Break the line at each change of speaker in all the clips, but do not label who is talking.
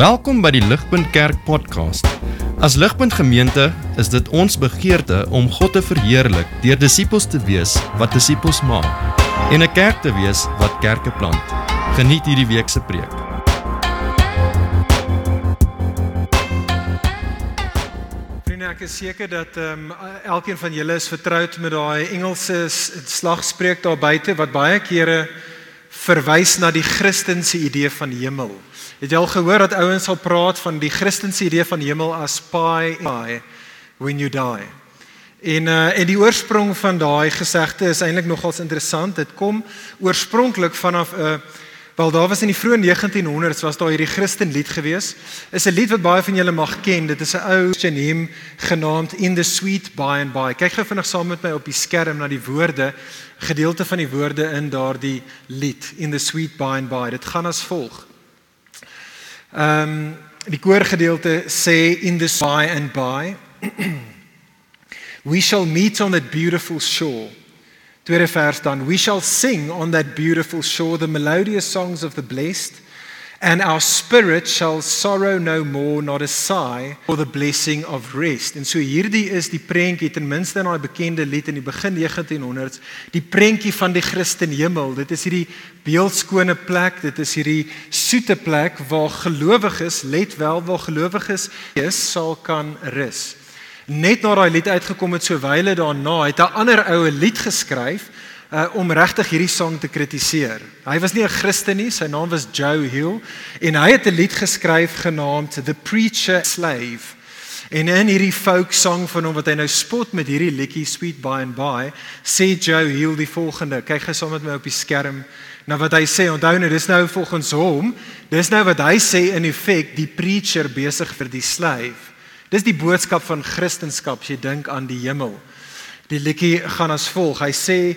Welkom by die Ligpunt Kerk podcast. As Ligpunt Gemeente is dit ons begeerte om God te verheerlik deur disippels te wees wat disippels maak en 'n kerk te wees wat kerke plant. Geniet hierdie week se preek.
Vriende, ek is seker dat ehm um, elkeen van julle is vertroud met daai Engelse slagspreuk daar buite wat baie kere verwys na die Christelike idee van hemel. Het jy al gehoor dat ouens sal praat van die Christelike idee van hemel as pie when you die? En uh en die oorsprong van daai gesegde is eintlik nogals interessant. Dit kom oorspronklik vanaf 'n uh, wel daar was in die vroeë 1900s was daar hierdie Christenlied gewees. Is 'n lied wat baie van julle mag ken. Dit is 'n ou Christian hymn genaamd In the Sweet By and By. Kyk gou vinnig saam met my op die skerm na die woorde, gedeelte van die woorde in daardie lied In the Sweet By and By. Dit gaan as volg. Ehm um, die koorgedeelte sê in the by and by We shall meet on that beautiful shore. Tweede vers dan we shall sing on that beautiful shore the melodious songs of the blessed and our spirit shall sorrow no more not a sigh for the blessing of rest. En so hierdie is die prentjie ten minste in daai bekende lied in die begin 1900s, die prentjie van die Christen hemel. Dit is hierdie beeldskone plek, dit is hierdie soete plek waar gelowiges, let wel waar gelowiges is, sal kan rus net na daai lied uitgekom het so wyle daarna het 'n ander oue lied geskryf uh, om regtig hierdie sang te kritiseer. Hy was nie 'n Christen nie, sy naam was Joe Hill en hy het 'n lied geskryf genaamd The Preacher Slave. En in hierdie folk sang van hom wat hy nou spot met hierdie liedjie Sweet By and By, sê Joe Hill die volgende. Kyk gou saam met my op die skerm na wat hy sê. Onthou nou, dis nou volgens hom, dis nou wat hy sê in effek die preacher besig vir die slave. Dis die boodskap van Christendom as jy dink aan die hemel. Die liedjie gaan as volg. Hy sê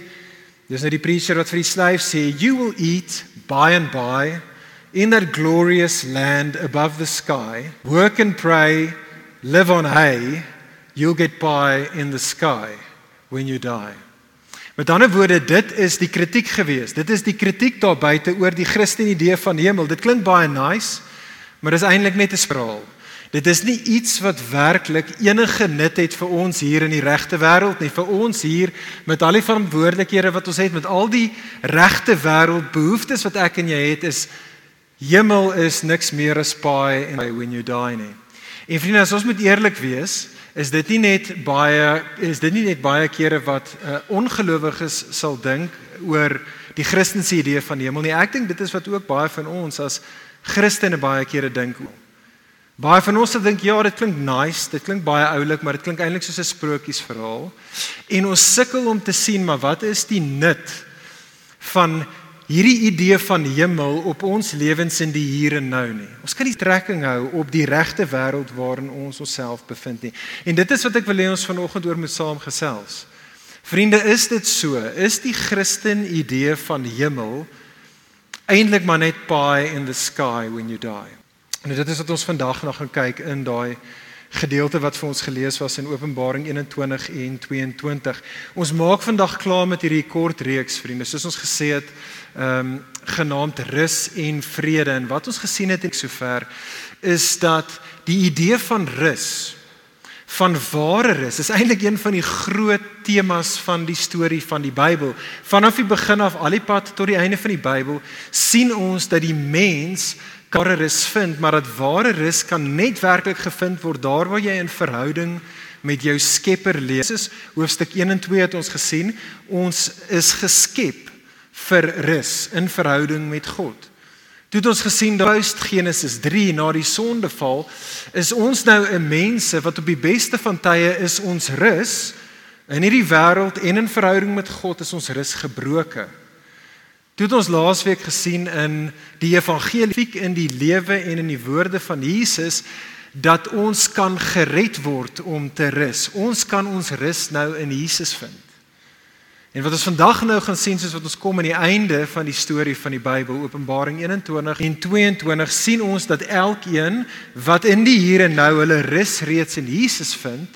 dis nou die preacher wat vir die slaaf sê you will eat by and by in that glorious land above the sky work and pray live on hay you'll get by in the sky when you die. Met ander woorde, dit is die kritiek gewees. Dit is die kritiek daar buite oor die Christen idee van hemel. Dit klink baie nice, maar dis eintlik net 'n spraal. Dit is nie iets wat werklik enige nut het vir ons hier in die regte wêreld nie. Vir ons hier met al die verantwoordelikhede wat ons het, met al die regte wêreld behoeftes wat ek en jy het, is hemel is niks meer as pie and when you die nie. En vriende, as ons moet eerlik wees, is dit nie net baie is dit nie net baie kere wat uh, ongelowiges sal dink oor die Christelike idee van hemel nie. Ek dink dit is wat ook baie van ons as Christene baie kere dink. Baie van ons dink ja, dit klink nice, dit klink baie oulik, maar dit klink eintlik soos 'n sprokiesverhaal. En ons sukkel om te sien maar wat is die nut van hierdie idee van hemel op ons lewens in die hier en nou nie. Ons kan nie trekking hou op die regte wêreld waarin ons onsself bevind nie. En dit is wat ek wil hê ons vanoggend oor moet saamgesels. Vriende, is dit so? Is die Christen idee van hemel eintlik maar net pie in the sky when you die? En dit is wat ons vandag nog gaan kyk in daai gedeelte wat vir ons gelees was in Openbaring 21 en 22. Ons maak vandag klaar met hierdie kort reeks vriende. Soos ons gesê het, ehm um, genaamd rus en vrede en wat ons gesien het ek sover is dat die idee van rus van ware rus is eintlik een van die groot temas van die storie van die Bybel. Vanaf die begin af al die pad tot die einde van die Bybel sien ons dat die mens ware rus vind, maar dat ware rus kan net werklik gevind word daar waar jy in verhouding met jou Skepper leef. Dis hoofstuk 1 en 2 het ons gesien, ons is geskep vir rus in verhouding met God. Toe het ons gesien dat post Genesis 3 na die sondeval is ons nou 'n mense wat op die beste van tye is ons rus in hierdie wêreld en in verhouding met God is ons rus gebroke. Toe het ons laasweek gesien in die evangelie in die lewe en in die woorde van Jesus dat ons kan gered word om te rus. Ons kan ons rus nou in Jesus vind. En wat ons vandag nou gaan sien soos wat ons kom aan die einde van die storie van die Bybel, Openbaring 21 en 22, sien ons dat elkeen wat in die hier en nou hulle rus reeds in Jesus vind,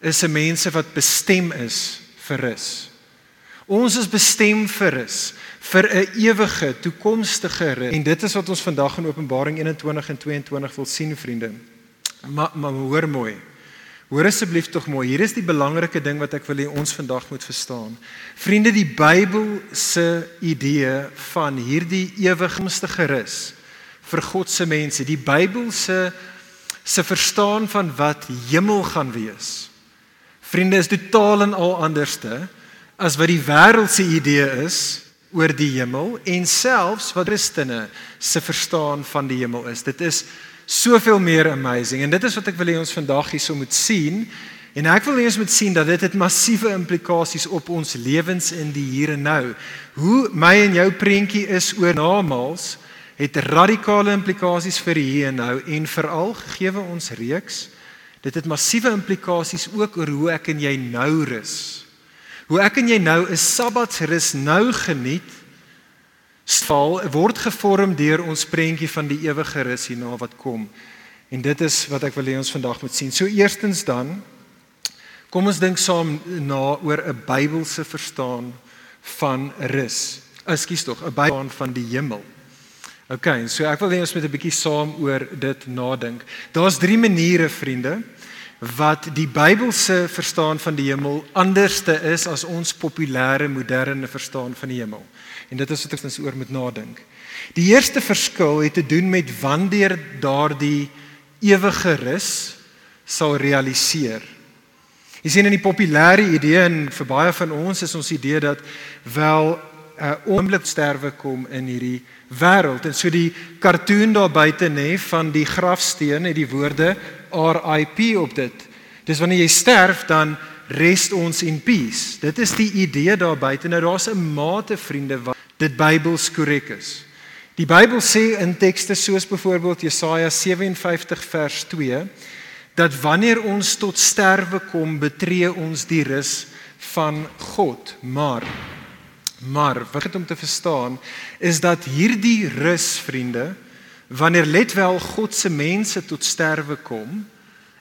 is 'n mense wat bestem is vir rus. Ons is bestem vir rus, vir 'n ewige, toekomstige rus. En dit is wat ons vandag in Openbaring 21 en 22 wil sien, vriende. Maar maar hoor mooi. Hoor asseblief tog mooi. Hier is die belangrike ding wat ek wil hê ons vandag moet verstaan. Vriende, die Bybel se idee van hierdie ewigste rus vir God se mense, die Bybel se se verstaan van wat hemel gaan wees. Vriende is totaal en al anderste as wat die wêreld se idee is oor die hemel en selfs wat Christene se verstaan van die hemel is. Dit is soveel meer amazing en dit is wat ek wil hê ons vandag hierso moet sien. En ek wil hê ons moet sien dat dit het massiewe implikasies op ons lewens in die hier en nou. Hoe my en jou prentjie is oor namaals het radikale implikasies vir hier en nou en veral gegee ons reeks dit het massiewe implikasies ook oor hoe ek en jy nou rus. Hoe ek en jy nou 'n Sabbatsrus nou geniet val word gevorm deur ons prentjie van die ewige rus hierna wat kom. En dit is wat ek wil hê ons vandag moet sien. So eerstens dan kom ons dink saam na oor 'n Bybelse verstaan van rus. Ekskuus tog, 'n Bybel van die hemel. OK, so ek wil hê ons moet 'n bietjie saam oor dit nadink. Daar's drie maniere, vriende, wat die Bybelse verstaan van die hemel anderste is as ons populêre moderne verstaan van die hemel. En dit is wat ons oor moet nadink. Die eerste verskil het te doen met wanneer daardie ewige rus sal realiseer. Jy sien in die populêre idee en vir baie van ons is ons idee dat wel 'n uh, oomblik sterwe kom in hierdie wêreld. En so die cartoon daar buite nê van die grafsteen het die woorde RIP op dit. Dis wanneer jy sterf dan rest ons in peace. Dit is die idee daar buite. Nou daar's 'n mate vriende wat dit Bybels korrek is. Die Bybel sê in tekste soos byvoorbeeld Jesaja 57 vers 2 dat wanneer ons tot sterwe kom, betree ons die rus van God. Maar Maar wat het om te verstaan is dat hierdie rus vriende wanneer let wel God se mense tot sterwe kom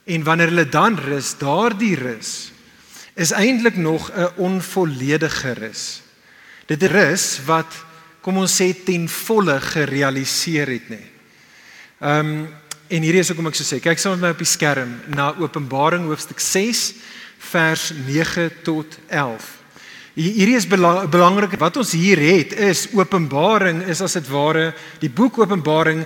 en wanneer hulle dan rus, daardie rus is eintlik nog 'n onvolledige rus. Dit is rus wat kom ons sê ten volle gerealiseer het nê. Ehm um, en hierdie is hoekom ek so sê, kyk saam met my op die skerm na Openbaring hoofstuk 6 vers 9 tot 11. Hierdie is belangrik. Wat ons hier het is Openbaring is as dit ware die boek Openbaring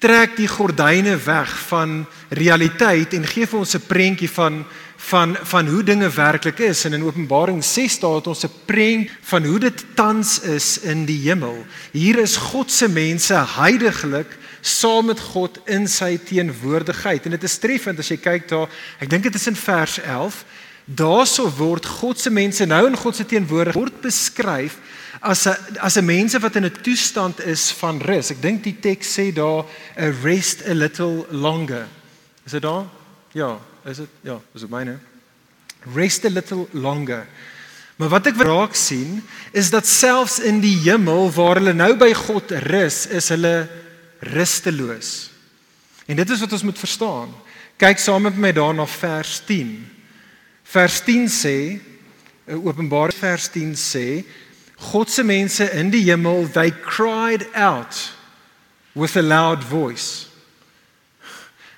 trek die gordyne weg van realiteit en gee vir ons 'n prentjie van van van hoe dinge werklik is en in Openbaring 6 staat ons 'n prent van hoe dit tans is in die hemel. Hier is God se mense heiliglik saam met God in sy teenwoordigheid en dit is treffend as jy kyk daar. Ek dink dit is in vers 11 Daarso word God se mense nou in God se teenwoordigheid word beskryf as 'n as 'n mense wat in 'n toestand is van rus. Ek dink die teks sê daar a rest a little longer. Is dit daar? Ja, is dit? Ja, is dit myne? Rest a little longer. Maar wat ek raak sien is dat selfs in die hemel waar hulle nou by God rus, is hulle rusteloos. En dit is wat ons moet verstaan. Kyk saam met my daarna vers 10. Vers 10 sê, eh, Openbaring vers 10 sê, God se mense in die hemel, they cried out with a loud voice.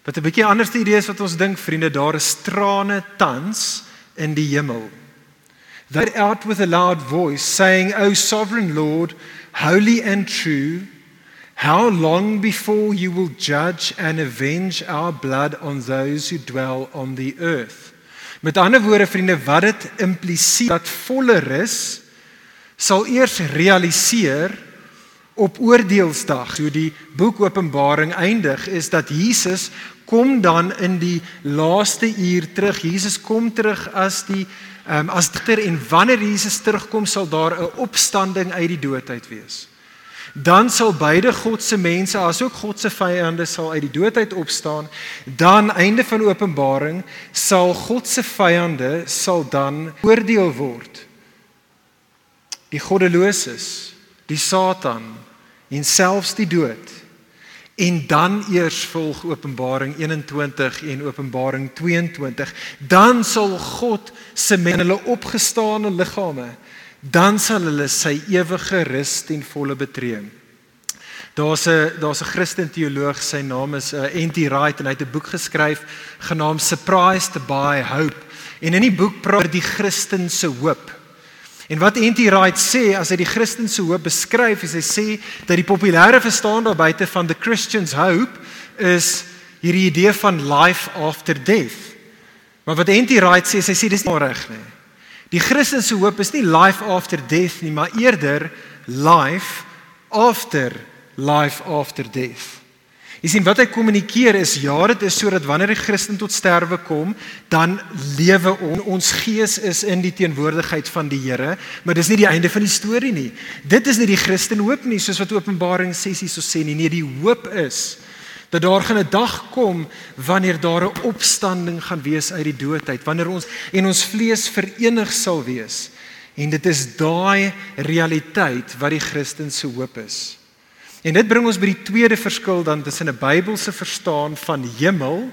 Wat 'n bietjie anderste idee is wat ons dink vriende, daar is trane tans in die hemel. They out with a loud voice saying, "O sovereign Lord, holy and true, how long before you will judge and avenge our blood on those who dwell on the earth?" Met ander woorde vriende, wat dit impliseer dat volle rus sal eers realiseer op oordeelsdag. So die boek Openbaring eindig is dat Jesus kom dan in die laaste uur terug. Jesus kom terug as die ehm um, as digter en wanneer Jesus terugkom sal daar 'n opstanding uit die dood uit wees dan sal beide God se mense asook God se vyande sal uit die dood uit opstaan. Dan einde van Openbaring sal God se vyande sal dan oordeel word. Die goddeloses, die Satan en selfs die dood. En dan eers volg Openbaring 21 en Openbaring 22. Dan sal God se mense hulle opgestaane liggame dan sal hulle sy ewige rus ten volle betree. Daar's 'n daar's 'n Christen teoloog, sy naam is uh, N.T. Wright en hy het 'n boek geskryf genaamd Surprised by Hope. En in die boek praat hy die Christen se hoop. En wat N.T. Wright sê as hy die Christen se hoop beskryf, is hy sê dat die populêre verstaan daar buite van the Christian's hope is hierdie idee van life after death. Maar wat N.T. Wright sê, hy sê dis nie reg nie. Die Christen se hoop is nie life after death nie, maar eerder life after life after death. Jy sien wat hy kommunikeer is ja, dit is sodat wanneer die Christen tot sterwe kom, dan lewe on, ons gees is in die teenwoordigheid van die Here, maar dis nie die einde van die storie nie. Dit is nie die Christen hoop nie, soos wat Openbaring 6 hierso sê nie. Nee, die hoop is dat daar gaan 'n dag kom wanneer daar 'n opstanding gaan wees uit die doodheid, wanneer ons en ons vlees verenig sal wees. En dit is daai realiteit wat die Christen se hoop is. En dit bring ons by die tweede verskil dan tussen 'n Bybelse verstaan van hemel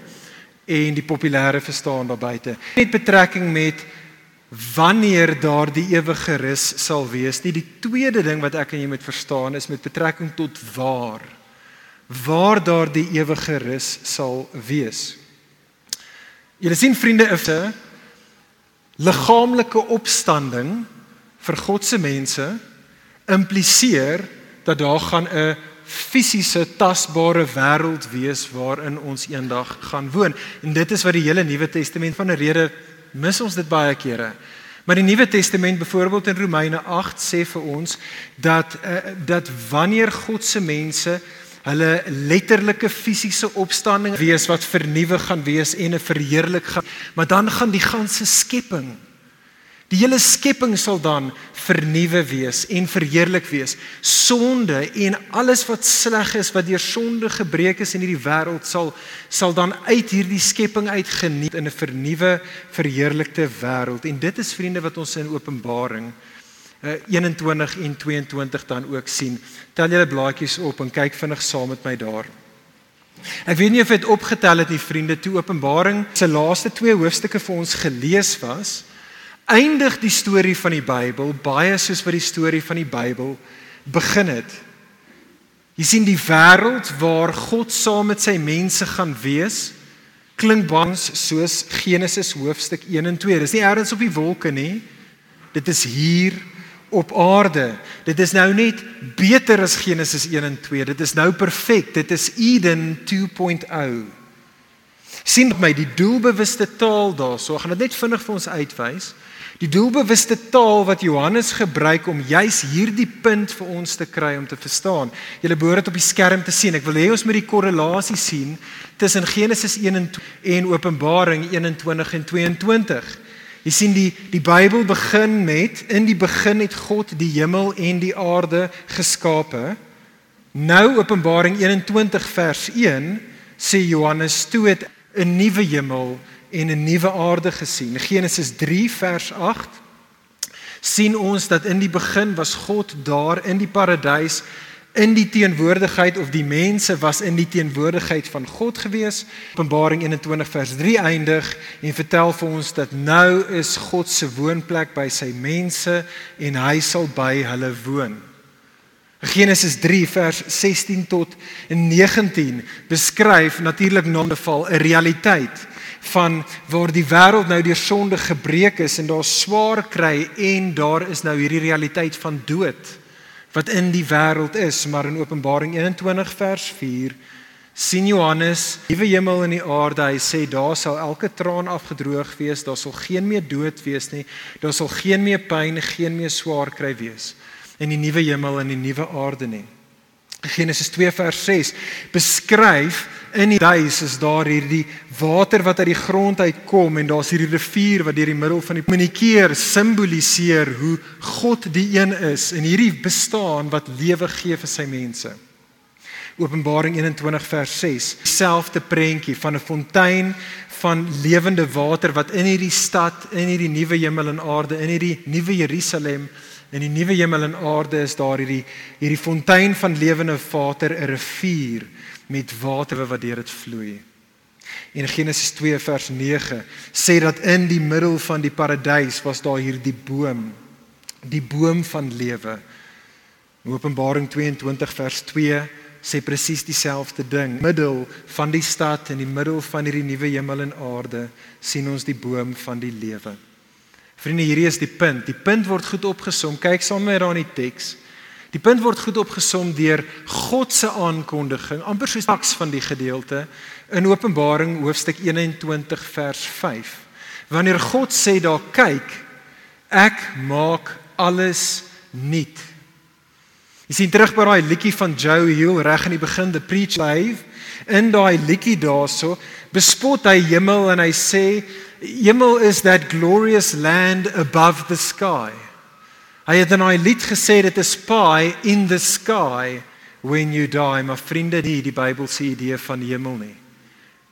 en die populêre verstaan daar buite. Net betrekking met wanneer daar die ewige rus sal wees. Nie die tweede ding wat ek en jy moet verstaan is met betrekking tot waar waar daar die ewige rus sal wees. Julle sien vriende, 'n liggaamlike opstanding vir God se mense impliseer dat daar gaan 'n fisiese tasbare wêreld wees waarin ons eendag gaan woon. En dit is wat die hele Nuwe Testament van 'n rede mis ons dit baie kere. Maar die Nuwe Testament byvoorbeeld in Romeine 8 sê vir ons dat uh, dat wanneer God se mense hulle letterlike fisiese opstanding wees wat vernuwe gaan wees en 'n verheerlik gaan, maar dan gaan die ganse skepping Die hele skepping sal dan vernuwe wees en verheerlik wees. Sonde en alles wat sleg is wat deur sonde gebreek is in hierdie wêreld sal sal dan uit hierdie skepping uitgeniet in 'n vernuwe, verheerlikte wêreld. En dit is vriende wat ons in Openbaring 21 eh, en 22 dan ook sien. Tel julle blaadjies op en kyk vinnig saam met my daar. Ek weet nie of dit opgetel het nie vriende, toe Openbaring se laaste twee hoofstukke vir ons gelees was eindig die storie van die Bybel baie soos wat die storie van die Bybel begin het. Jy sien die wêreld waar God saam met sy mense gaan wees, klink bans soos Genesis hoofstuk 1 en 2. Dis nie elders op die wolke nie. Dit is hier op aarde. Dit is nou net beter as Genesis 1 en 2. Dit is nou perfek. Dit is Eden 2.0. sien my die doelbewuste taal daarso. Ek gaan dit net vinnig vir ons uitwys. Die doelbewuste taal wat Johannes gebruik om juis hierdie punt vir ons te kry om te verstaan. Julle behoort dit op die skerm te sien. Ek wil hê ons moet die korrelasie sien tussen Genesis 1 en Openbaring 21 en 22. Jy sien die die Bybel begin met in die begin het God die hemel en die aarde geskape. Nou Openbaring 21 vers 1 sê Johannes toe het 'n nuwe hemel en 'n nuwe aarde gesien. Genesis 3 vers 8 sien ons dat in die begin was God daar in die paradys in die teenwoordigheid of die mense was in die teenwoordigheid van God gewees. Openbaring 21 vers 3 eindig en vertel vir ons dat nou is God se woonplek by sy mense en hy sal by hulle woon. Genesis 3 vers 16 tot 19 beskryf natuurlik non-beval 'n realiteit van waar die wêreld nou deur sonde gebreek is en daar swaar kry en daar is nou hierdie realiteit van dood wat in die wêreld is maar in Openbaring 21 vers 4 sien Johannes nuwe hemel en die aarde hy sê daar sal elke traan afgedroog wees daar sal geen meer dood wees nie daar sal geen meer pyn geen meer swaar kry wees in die nuwe hemel en die nuwe aarde nie. Genesis 2 vers 6 beskryf in die duis is daar hierdie water wat uit die grond uitkom en daar's hierdie rivier wat deur die middel van die kommunikeer simboliseer hoe God die een is en hierdie bestaan wat lewe gee vir sy mense. Openbaring 21 vers 6 selfde prentjie van 'n fontein van lewende water wat in hierdie stad in hierdie nuwe hemel en aarde in hierdie nuwe Jerusalem in die nuwe hemel en aarde is daar hierdie hierdie fontein van lewende water 'n rivier met water wat deur dit vloei. En Genesis 2 vers 9 sê dat in die middel van die paradys was daar hierdie boom die boom van lewe. Openbaring 22 vers 2 sê presies dieselfde ding. Middel van die stad en die middel van hierdie nuwe hemel en aarde sien ons die boom van die lewe. Vriende, hierdie is die punt. Die punt word goed opgesom. Kyk saam met my daar in die teks. Die punt word goed opgesom deur God se aankondiging, amper soos taks van die gedeelte in Openbaring hoofstuk 21 vers 5. Wanneer God sê daar kyk, ek maak alles nuut. Jy sien terug by daai liedjie van Joe Hill reg in die begin, The Preach Live. In daai liedjie daarso bespot hy hemel en hy sê hemel is that glorious land above the sky. Hy het in daai lied gesê dit is pie in the sky when you die. Maar vriende, nie die Bybel se idee van hemel nie.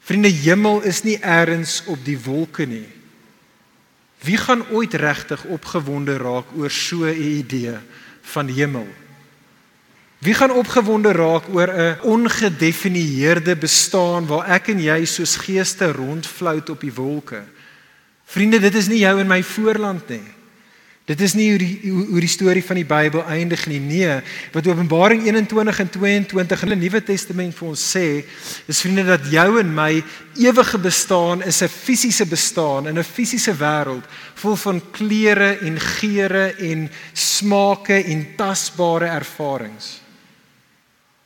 Vriende, hemel is nie eers op die wolke nie. Wie gaan ooit regtig opgewonde raak oor so 'n idee van hemel? Wie gaan opgewonde raak oor 'n ongedefinieerde bestaan waar ek en jy soos geeste rondflout op die wolke? Vriende, dit is nie jou en my voorland nie. Dit is nie hoe die hoe die storie van die Bybel eindig nie. Nee, wat Openbaring 21 en 22 in die Nuwe Testament vir ons sê, is vriende dat jou en my ewige bestaan is 'n fisiese bestaan in 'n fisiese wêreld vol van kleure en geure en smake en tasbare ervarings.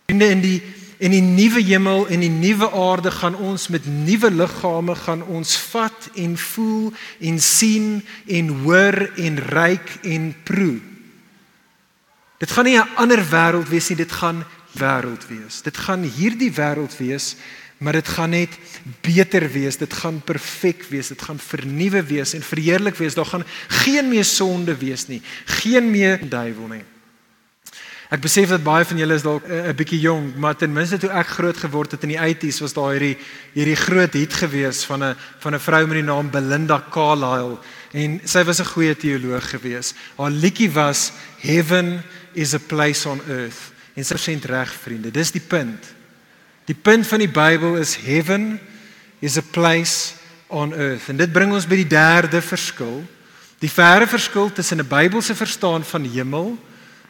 Vriende in die in die nuwe hemel en die nuwe aarde gaan ons met nuwe liggame gaan ons vat en voel en sien en hoor en ruik en proe. Dit gaan nie 'n ander wêreld wees nie, dit gaan wêreld wees. Dit gaan hierdie wêreld wees, maar dit gaan net beter wees. Dit gaan perfek wees. Dit gaan vernuwe wees en verheerlik wees. Daar gaan geen meer sonde wees nie, geen meer duiwel nie. Ek besef dat baie van julle is dalk eh, 'n bietjie jonk, maar ten minste toe ek groot geword het in die 80's was daar hierdie hierdie groot hit gewees van 'n van 'n vrou met die naam Belinda Carlisle en sy was 'n goeie teoloog gewees. Haar liedjie was Heaven is a place on earth. En sy sê reg vriende, dis die punt. Die punt van die Bybel is heaven is a place on earth. En dit bring ons by die derde verskil. Die verre verskil tussen 'n Bybelse verstaan van hemel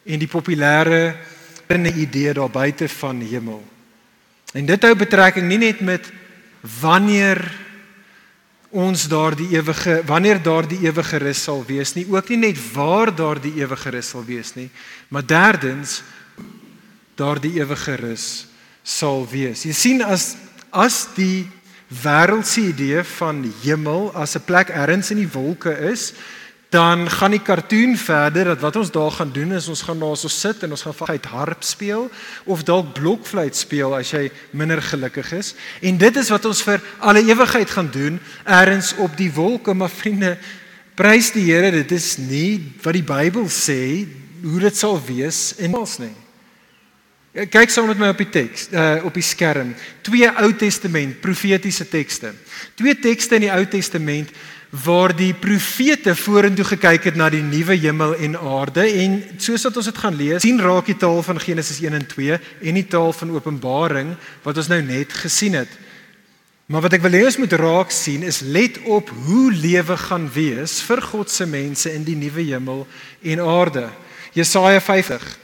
en die populêre binne idee daar buite van hemel. En dit hou betrekking nie net met wanneer ons daardie ewige wanneer daardie ewige rus sal wees nie, ook nie net waar daardie ewige rus sal wees nie, maar derdens daardie ewige rus sal wees. Jy sien as as die wêreldse idee van hemel as 'n plek ergens in die wolke is, dan gaan die cartoon verder dat wat ons daar gaan doen is ons gaan daar so sit en ons gaan uit harp speel of dalk blokfluit speel as jy minder gelukkig is. En dit is wat ons vir alle ewigheid gaan doen ergens op die wolke. Maar vriende prys die Here dit is nie wat die Bybel sê hoe dit sal wees in ons nie. Kyk saam met my op die teks uh, op die skerm. Twee Ou Testament profetiese tekste. Twee tekste in die Ou Testament waar die profete vorentoe gekyk het na die nuwe hemel en aarde en soos wat ons dit gaan lees, sien raak die taal van Genesis 1 en 2 en die taal van Openbaring wat ons nou net gesien het. Maar wat ek wil hê ons moet raak sien is let op hoe lewe gaan wees vir God se mense in die nuwe hemel en aarde. Jesaja 50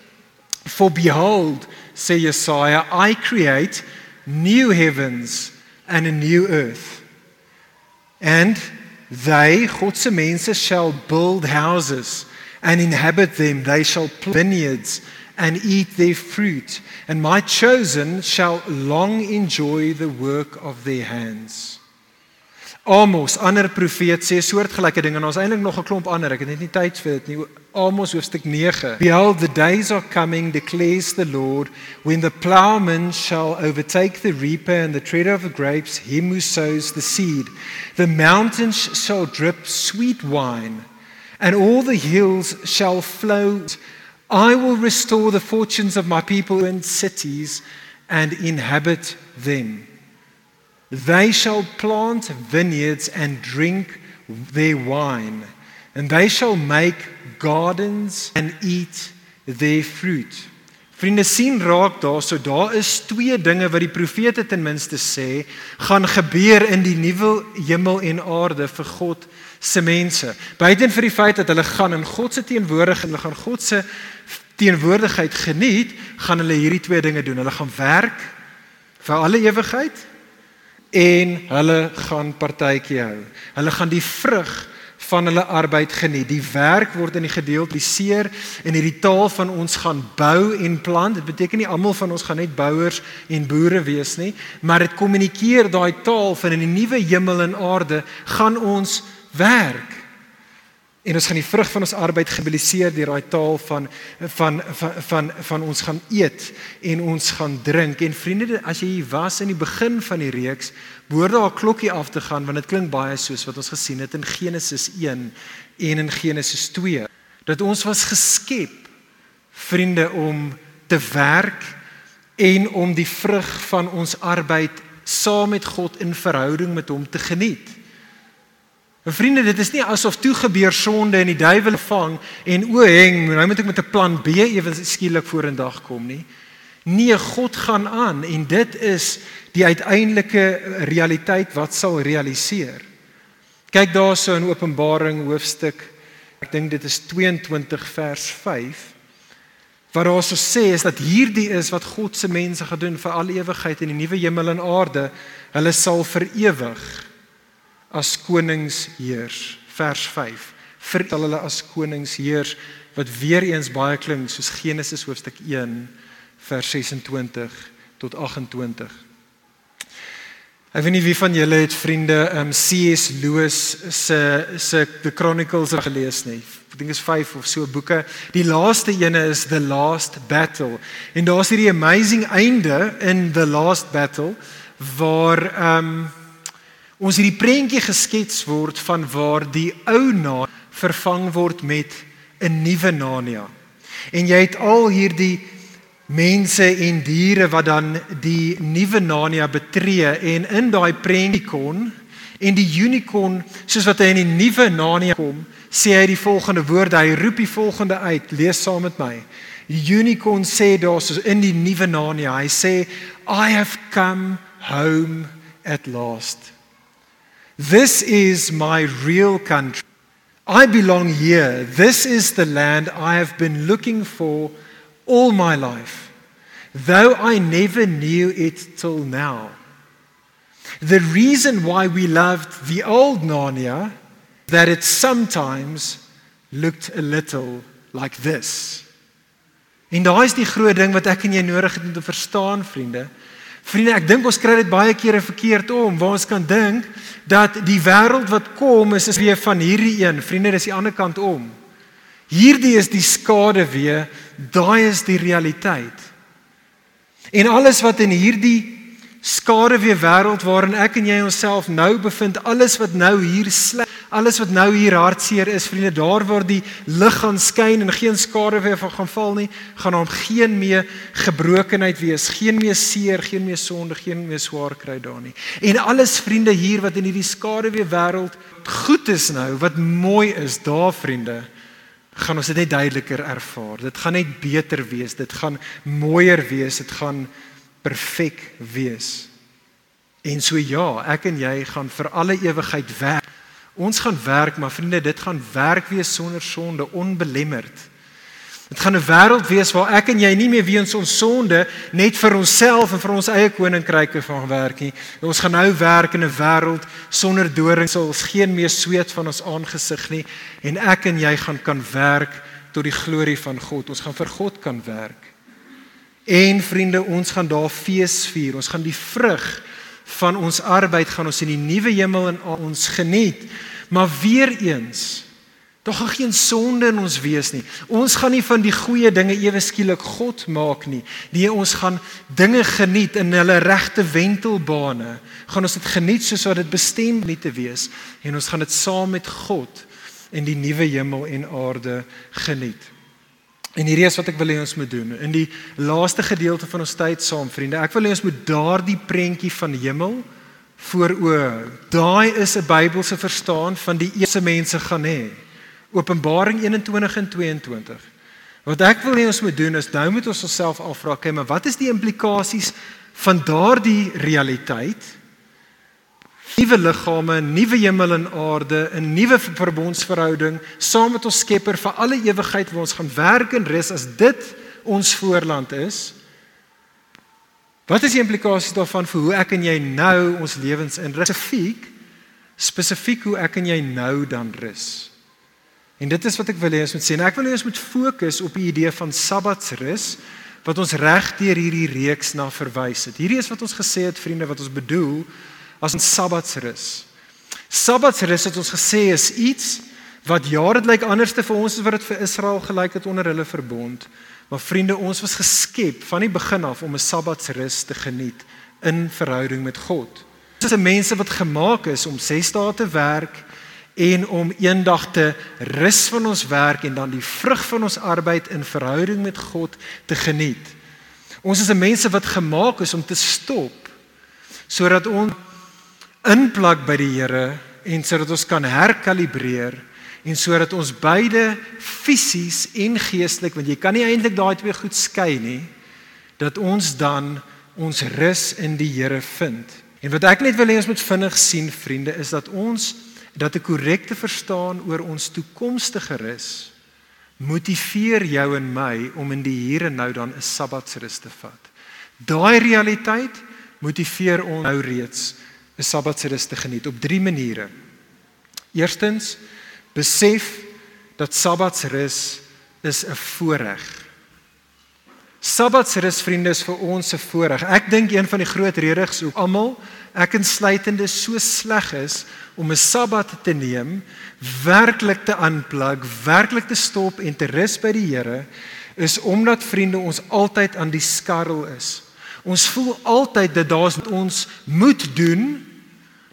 For behold, say Jesaja, I create new heavens and a new earth. And They, God se mense shall build houses and inhabit them. They shall plant vineyards and eat their fruit. And my chosen shall long enjoy the work of their hands. Amos, ander profeet sê soortgelyke ding en ons eintlik nog 'n klomp ander. Ek het net nie tyd vir dit nie. Amos hoofstuk 9. Behold the days are coming declares the Lord when the plowman shall overtake the reaper and the treader of the grapes him who sows the seed. The mountains shall drip sweet wine and all the hills shall flow. I will restore the fortunes of my people in cities and inhabit them. They shall plant vineyards and drink their wine, and they shall make gardens and eat their fruit. Vriende sien raak daarso daar is twee dinge wat die profete ten minste sê gaan gebeur in die nuwe hemel en aarde vir God se mense. Buiten vir die feit dat hulle gaan in God se teenwoordigheid en hulle gaan God se teenwoordigheid geniet, gaan hulle hierdie twee dinge doen. Hulle gaan werk vir alle ewigheid en hulle gaan partytjie hou. Hulle gaan die vrug van hulle arbeid geniet. Die werk word in die gedeeltiseer en hierdie taal van ons gaan bou en plant. Dit beteken nie almal van ons gaan net bouers en boere wees nie, maar dit kommunikeer daai taal van in die nuwe hemel en aarde gaan ons werk. En ons gaan die vrug van ons arbeid gebiliseer deur daai taal van van van van van ons gaan eet en ons gaan drink. En vriende, as jy was in die begin van die reeks, behoort daar 'n klokkie af te gaan want dit klink baie soos wat ons gesien het in Genesis 1 en in Genesis 2 dat ons was geskep vriende om te werk en om die vrug van ons arbeid saam met God in verhouding met hom te geniet. En vriende, dit is nie asof toe gebeur sonde en die duiwel vang en o, heng, nou moet ek met 'n plan B ewe skielik voor in dag kom nie. Nee, God gaan aan en dit is die uiteindelike realiteit wat sal realiseer. Kyk daarso in Openbaring hoofstuk ek dink dit is 22 vers 5 wat daar so sê is dat hierdie is wat God se mense gaan doen vir al ewigheid in die nuwe hemel en aarde. Hulle sal vir ewig as konings heers vers 5 vertel hulle as konings heers wat weer eens baie klink soos Genesis hoofstuk 1 vers 26 tot 28 Ek weet nie wie van julle het vriende um C.S. Lewis se se The Chronicles gelees nie. Ek dink is 5 of so boeke. Die laaste ene is The Last Battle. En daar's hierdie amazing einde in The Last Battle waar um ons hierdie prentjie geskets word van waar die ou na vervang word met 'n nuwe Narnia. En jy het al hierdie mense en diere wat dan die nuwe Narnia betree en in daai prentjie kon en die unicorn soos wat hy in die nuwe Narnia kom, sê hy die volgende woorde, hy roep die volgende uit, lees saam met my. Die unicorn sê daar soos in die nuwe Narnia, hy sê I have come home at last. This is my real country. I belong here. This is the land I have been looking for all my life, though I never knew it till now. The reason why we loved the old Narnia that it sometimes looked a little like this. En daai is die groot ding wat ek en jy nodig het om te verstaan, vriende. Vriende, ek dink ons kry dit baie kere verkeerd om waar ons kan dink dat die wêreld wat kom is is weer van hierdie een. Vriende, dis die ander kant om. Hierdie is die skade weer, daai is die realiteit. En alles wat in hierdie skade weer wêreld waarin ek en jy onsself nou bevind, alles wat nou hier sleg alles wat nou hier hartseer is, vriende, daar waar die lig gaan skyn en geen skade weer van gaan val nie, gaan hom geen meer gebrokenheid wees, geen meer seer, geen meer sonde, geen meer swaar kry daar nie. En alles vriende hier wat in hierdie skade weer wêreld goed is nou, wat mooi is, daar vriende, gaan ons dit net duideliker ervaar. Dit gaan net beter wees, dit gaan mooier wees, dit gaan perfek wees. En so ja, ek en jy gaan vir alle ewigheid werk Ons gaan werk, maar vriende, dit gaan werk wees sonder sonde, onbelemmerd. Dit gaan 'n wêreld wees waar ek en jy nie meer weens ons sonde net vir onsself en vir ons eie koninkryke van werk nie. Ons gaan nou werk in 'n wêreld sonder doringsels, geen meer sweet van ons aangesig nie en ek en jy gaan kan werk tot die glorie van God. Ons gaan vir God kan werk. En vriende, ons gaan daar fees vier. Ons gaan die vrug van ons arbeid gaan ons in die nuwe hemel en ons geniet. Maar weer eens, daar gaan geen sonde in ons wees nie. Ons gaan nie van die goeie dinge ewe skielik God maak nie. Nee, ons gaan dinge geniet in hulle regte wentelbane. Gaan ons dit geniet soos wat dit bestem nie te wees en ons gaan dit saam met God in die nuwe hemel en aarde geniet. En hierdie is wat ek wil hê ons moet doen. In die laaste gedeelte van ons tyd saam, vriende, ek wil hê ons moet daardie prentjie van hemel voor oë. Daai is 'n Bybelse verstaan van die eerste mense gaan hê. Openbaring 21 en 22. Wat ek wil hê ons moet doen is nou moet ons onsself afvra, okay, maar wat is die implikasies van daardie realiteit? Nuwe liggame, nuwe hemel en aarde, 'n nuwe verbondsverhouding saam met ons Skepper vir alle ewigheid waar ons gaan werk en rus as dit ons voorland is. Wat is die implikasies daarvan vir hoe ek en jy nou ons lewens in spesifiek spesifiek hoe ek en jy nou dan rus? En dit is wat ek wil hê ons moet sê. En ek wil hê ons moet fokus op die idee van Sabbatsrus wat ons reg deur hierdie reeks na verwys het. Hierdie is wat ons gesê het vriende wat ons bedoel as 'n Sabbatsrus. Sabbatsrus het ons gesê is iets wat jare lyk anders te vir ons as wat dit vir Israel gelyk het onder hulle verbond. Maar vriende, ons was geskep van die begin af om 'n Sabbatsrus te geniet in verhouding met God. Ons is mense wat gemaak is om 6 dae te werk en om eendag te rus van ons werk en dan die vrug van ons arbeid in verhouding met God te geniet. Ons is mense wat gemaak is om te stop sodat ons inplak by die Here en sodat ons kan herkalibreer en sodat ons beide fisies en geestelik want jy kan nie eintlik daai twee goed skei nie dat ons dan ons rus in die Here vind. En wat ek net wil hê ons moet vinnig sien vriende is dat ons dat 'n korrekte verstaan oor ons toekomstige rus motiveer jou en my om in die hier en nou dan 'n sabbatsrus te vat. Daai realiteit motiveer ons nou reeds 'n sabbatsrus te geniet op drie maniere. Eerstens, besef dat sabbatsrus is 'n voorreg. Sabbatsrus vriende is vir ons 'n voorreg. Ek dink een van die groot redes hoekom almal ek insluitende so sleg is om 'n Sabbat te neem, werklik te aanplug, werklik te stop en te rus by die Here, is omdat vriende ons altyd aan die skarrel is. Ons voel altyd dat daar's wat ons moet doen.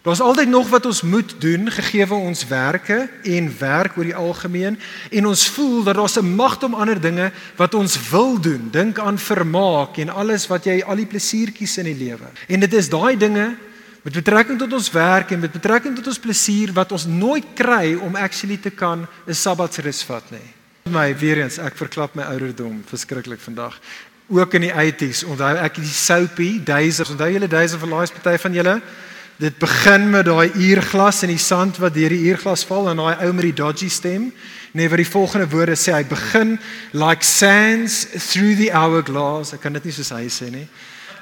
Daar's altyd nog wat ons moet doen gegee ons werke en werk oor die algemeen en ons voel dat daar's 'n magt om ander dinge wat ons wil doen. Dink aan vermaak en alles wat jy al die plesiertjies in die lewe. En dit is daai dinge met betrekking tot ons werk en met betrekking tot ons plesier wat ons nooit kry om actually te kan 'n sabbatsrus vat nie. My weer eens, ek verklap my ouderdom verskriklik vandag. Ook in die 80s, onthou ek die soapie days, onthou julle days of lies party van julle? Dit begin met daai uurglas in die sand wat deur die uurglas val en daai ou met die dodgy stem. Nee, wat die volgende woorde sê, hy begin like sands through the hourglass. Ek kan dit nie soos hy sê nie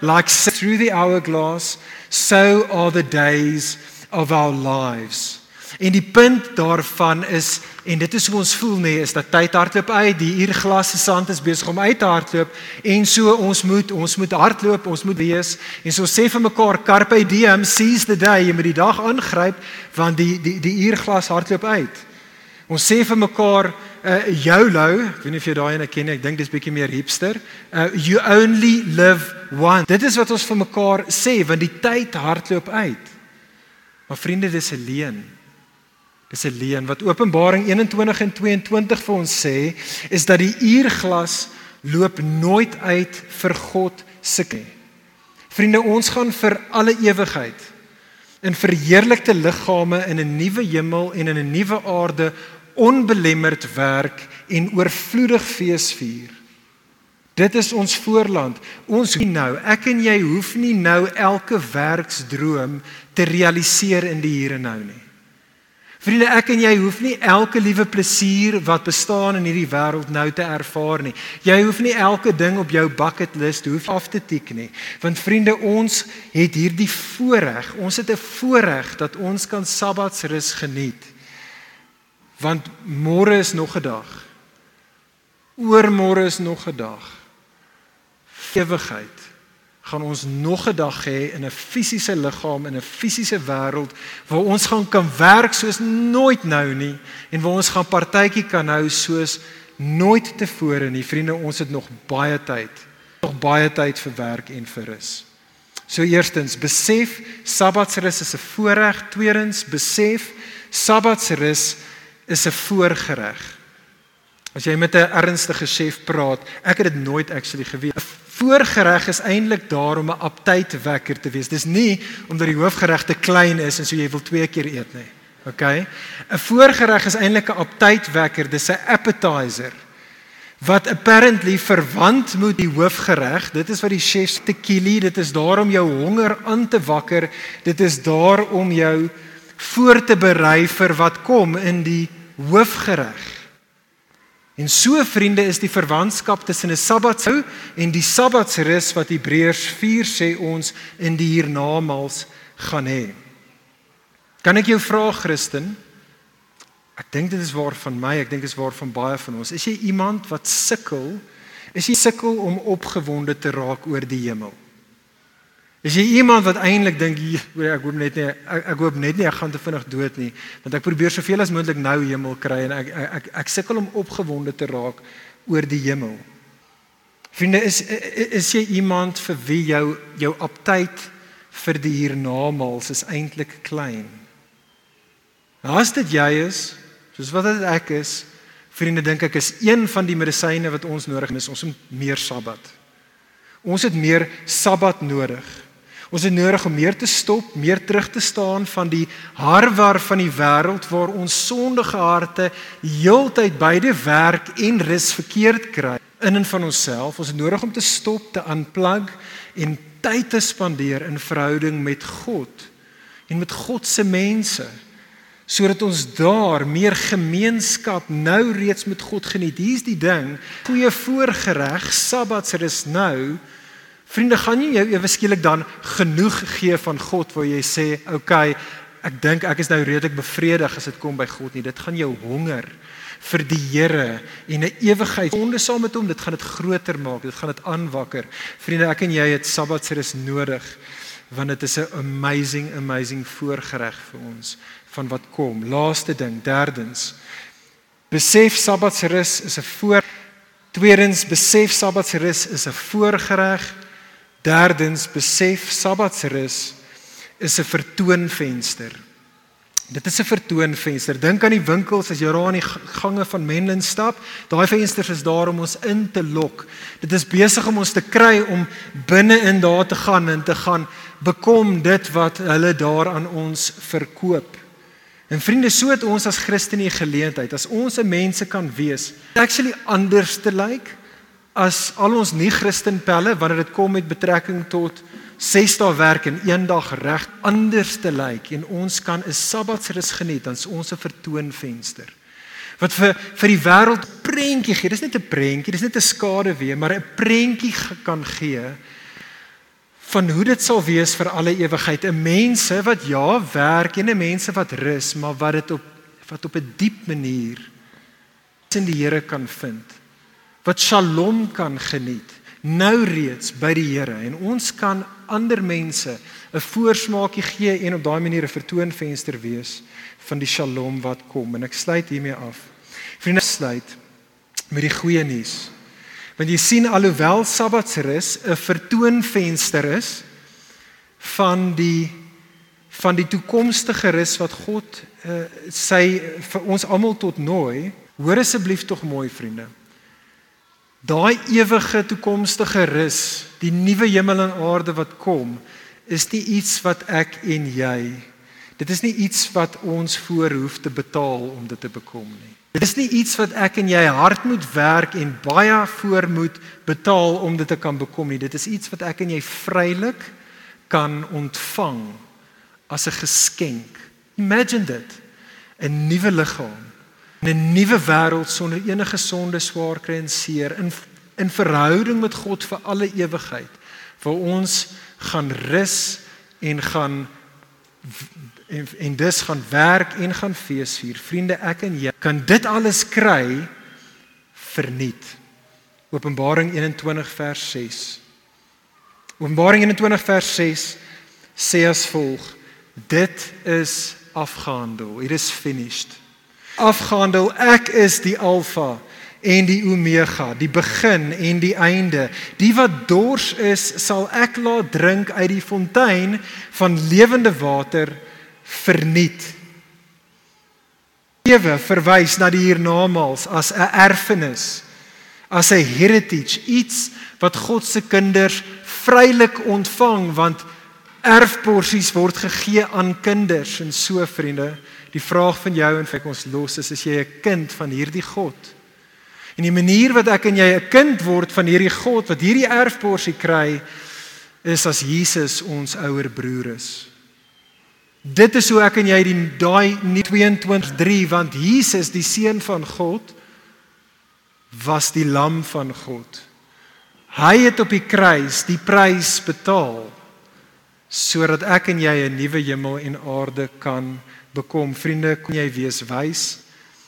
like through the hourglass so are the days of our lives en die punt daarvan is en dit is hoe ons voel nê is dat tyd hardloop uit die uurglas se sand is besig om uit te hardloop en so ons moet ons moet hardloop ons moet wees en so sê vir mekaar carpe diem seize the day jy moet die dag aangryp want die die die uurglas hardloop uit ons sê vir mekaar uh YOLO, ek weet nie of jy daai ene ken nie, ek dink dis bietjie meer hipster. Uh you only live once. Dit is wat ons vir mekaar sê want die tyd hardloop uit. Maar vriende, dis 'n leuen. Dis 'n leuen wat Openbaring 21 en 22 vir ons sê, is dat die uurglas loop nooit uit vir God se kind. Vriende, ons gaan vir alle ewigheid in verheerlikte liggame in 'n nuwe hemel en in 'n nuwe aarde onbelemmerd werk en oorvloedig fees vier. Dit is ons voorland. Ons hoef nou, ek en jy hoef nie nou elke werksdroom te realiseer in die hier en nou nie. Vriende, ek en jy hoef nie elke liewe plesier wat bestaan in hierdie wêreld nou te ervaar nie. Jy hoef nie elke ding op jou bucket list hoef af te tik nie. Want vriende, ons het hierdie voorreg. Ons het 'n voorreg dat ons kan Sabbatsrus geniet want môre is nog 'n dag. Oormôre is nog 'n dag. Ewigheid gaan ons nog 'n dag hê in 'n fisiese liggaam in 'n fisiese wêreld waar ons gaan kan werk soos nooit nou nie en waar ons gaan partytjie kan hou soos nooit tevore nie. Vriende, ons het nog baie tyd. Nog baie tyd vir werk en vir rus. So eerstens, besef Sabbatsrus is 'n voorreg. Tweedens, besef Sabbatsrus is 'n voorgereg. As jy met 'n ernstige chef praat, ek het dit nooit actually geweet. Voorgereg is eintlik daar om 'n appetite wekker te wees. Dis nie omdat die hoofgereg te klein is en so jy wil twee keer eet nie. OK? 'n Voorgereg is eintlik 'n appetite wekker, dis 'n appetizer wat apparently verwant moet die hoofgereg. Dit is wat die chef tequili, dit is daar om jou honger aan te wakker. Dit is daar om jou voor te berei vir wat kom in die hoofgereg. En so vriende is die verwantskap tussen 'n Sabbathou en die Sabbatsrus wat Hebreërs 4 sê ons in die hiernamaals gaan hê. Kan ek jou vra Christen? Ek dink dit is waar van my, ek dink dit is waar van baie van ons. Is jy iemand wat sukkel? Is jy sukkel om opgewonde te raak oor die hemel? Is jy iemand wat eintlik dink ek hoop net nie ek, ek hoop net nie ek gaan te vinnig dood nie want ek probeer soveel as moontlik nou hemel kry en ek ek ek, ek sukkel om opgewonde te raak oor die hemel. Vriende is is jy iemand vir wie jou jou aptyd vir die hiernamaals is eintlik klein. Nou as dit jy is, soos wat dit ek is, vriende dink ek is een van die medisyne wat ons nodig het, ons het meer Sabbat. Ons het meer Sabbat nodig. Ons het nodig om meer te stop, meer terug te staan van die harwar van die wêreld waar ons sondige harte heeltyd beide werk en rus verkeerd kry in en van onsself. Ons het nodig om te stop, te unplug en tyd te spandeer in verhouding met God en met God se mense sodat ons daar meer gemeenskap nou reeds met God geniet. Hier's die ding, goeie voorgereg, Sabbatsrus nou Vriende, gaan jy jou ewe skielik dan genoeg gee van God waar jy sê, "Oké, okay, ek dink ek is nou redelik bevredig as dit kom by God nie. Dit gaan jou honger vir die Here en 'n ewigheid sonde saam met hom, dit gaan dit groter maak. Dit gaan dit aanwakker. Vriende, ek en jy het Sabbatsrus nodig want dit is 'n amazing amazing voorgereg vir ons van wat kom. Laaste ding, derdens. Besef Sabbatsrus is 'n voor Tweedens besef Sabbatsrus is 'n voorgereg Derdens besef Sabbatsrus is 'n vertoonvenster. Dit is 'n vertoonvenster. Dink aan die winkels as jy daar in die gange van Menlyn stap. Daai vensters is daar om ons in te lok. Dit is besig om ons te kry om binne in daar te gaan en te gaan bekom dit wat hulle daar aan ons verkoop. En vriende, so het ons as Christene geleentheid as ons 'n mense kan wees. Actually anders te lyk. Like, as al ons nie Christen pelle wanneer dit kom met betrekking tot 6 dae werk en een dag reg anders te lyk en ons kan 'n Sabbatsrus geniet dan ons 'n vertoonvenster. Wat vir vir die wêreld prentjie gee dis net 'n prentjie dis net 'n skade weer maar 'n prentjie kan gee van hoe dit sal wees vir alle ewigheid. 'n mense wat ja werk en 'n mense wat rus maar wat dit op wat op 'n diep manier in die Here kan vind wat shalom kan geniet nou reeds by die Here en ons kan ander mense 'n voorsmaakie gee en op daai manier 'n vertoonvenster wees van die shalom wat kom en ek sluit hiermee af. Vriende, sluit met die goeie nuus. Want jy sien alhoewel Sabbatsrus 'n vertoonvenster is van die van die toekomstige rus wat God uh, sy vir ons almal tot nooi, hoor asseblief tog mooi vriende. Daai ewige toekomstige rus, die nuwe hemel en aarde wat kom, is nie iets wat ek en jy. Dit is nie iets wat ons voor hoef te betaal om dit te bekom nie. Dit is nie iets wat ek en jy hard moet werk en baie voor moet betaal om dit te kan bekom nie. Dit is iets wat ek en jy vrylik kan ontvang as 'n geskenk. Imagine dit. 'n Nuwe liggaam in 'n nuwe wêreld sonder enige sonde, swaar kry en seer in in verhouding met God vir alle ewigheid waar ons gaan rus en gaan en, en dis gaan werk en gaan fees vier. Vriende, ek en jy kan dit alles kry verniet. Openbaring 21 vers 6. Openbaring 21 vers 6 sê as volg: Dit is afgehandel. It is finished afgehandel. Ek is die Alfa en die Omega, die begin en die einde. Die wat dors is, sal ek laat drink uit die fontein van lewende water verniet. Ewe verwys na die hiernamaals as 'n erfenis, as 'n heritage, iets wat God se kinders vrylik ontvang want erfporsies word gegee aan kinders en so vriende. Die vraag van jou en vir ons los is is jy 'n kind van hierdie God? En die manier wat ek en jy 'n kind word van hierdie God wat hierdie erfporsie kry is as Jesus ons ouer broer is. Dit is hoe ek en jy die daai 22:3 want Jesus die seun van God was die lam van God. Hy het op die kruis die prys betaal sodat ek en jy 'n nuwe hemel en aarde kan bekom. Vriende, kon jy wees wys?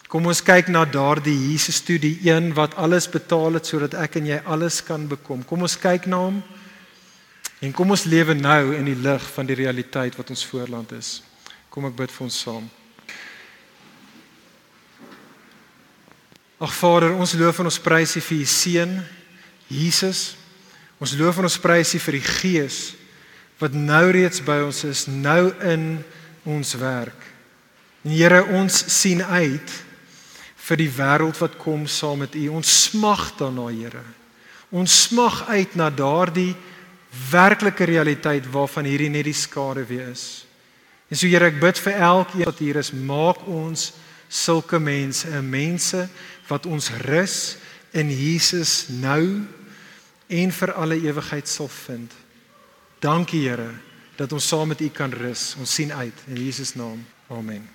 Kom ons kyk na daardie Jesus toe, die een wat alles betaal het sodat ek en jy alles kan bekom. Kom ons kyk na hom. En kom ons lewe nou in die lig van die realiteit wat ons voorland is. Kom ek bid vir ons saam. Ag Vader, ons loof en ons prys U vir U seun Jesus. Ons loof en ons prys U vir die Gees wat nou reeds by ons is, nou in ons werk. En Here, ons sien uit vir die wêreld wat kom saam met U. Ons smag daarna, Here. Ons smag uit na daardie werklike realiteit waarvan hierdie net die skade wees. En so Here, ek bid vir elkeen wat hier is, maak ons sulke mense, 'n mense wat ons rus in Jesus nou en vir alle ewigheid sal vind. Dankie Here dat ons saam met U kan rus. Ons sien uit in Jesus naam. Amen.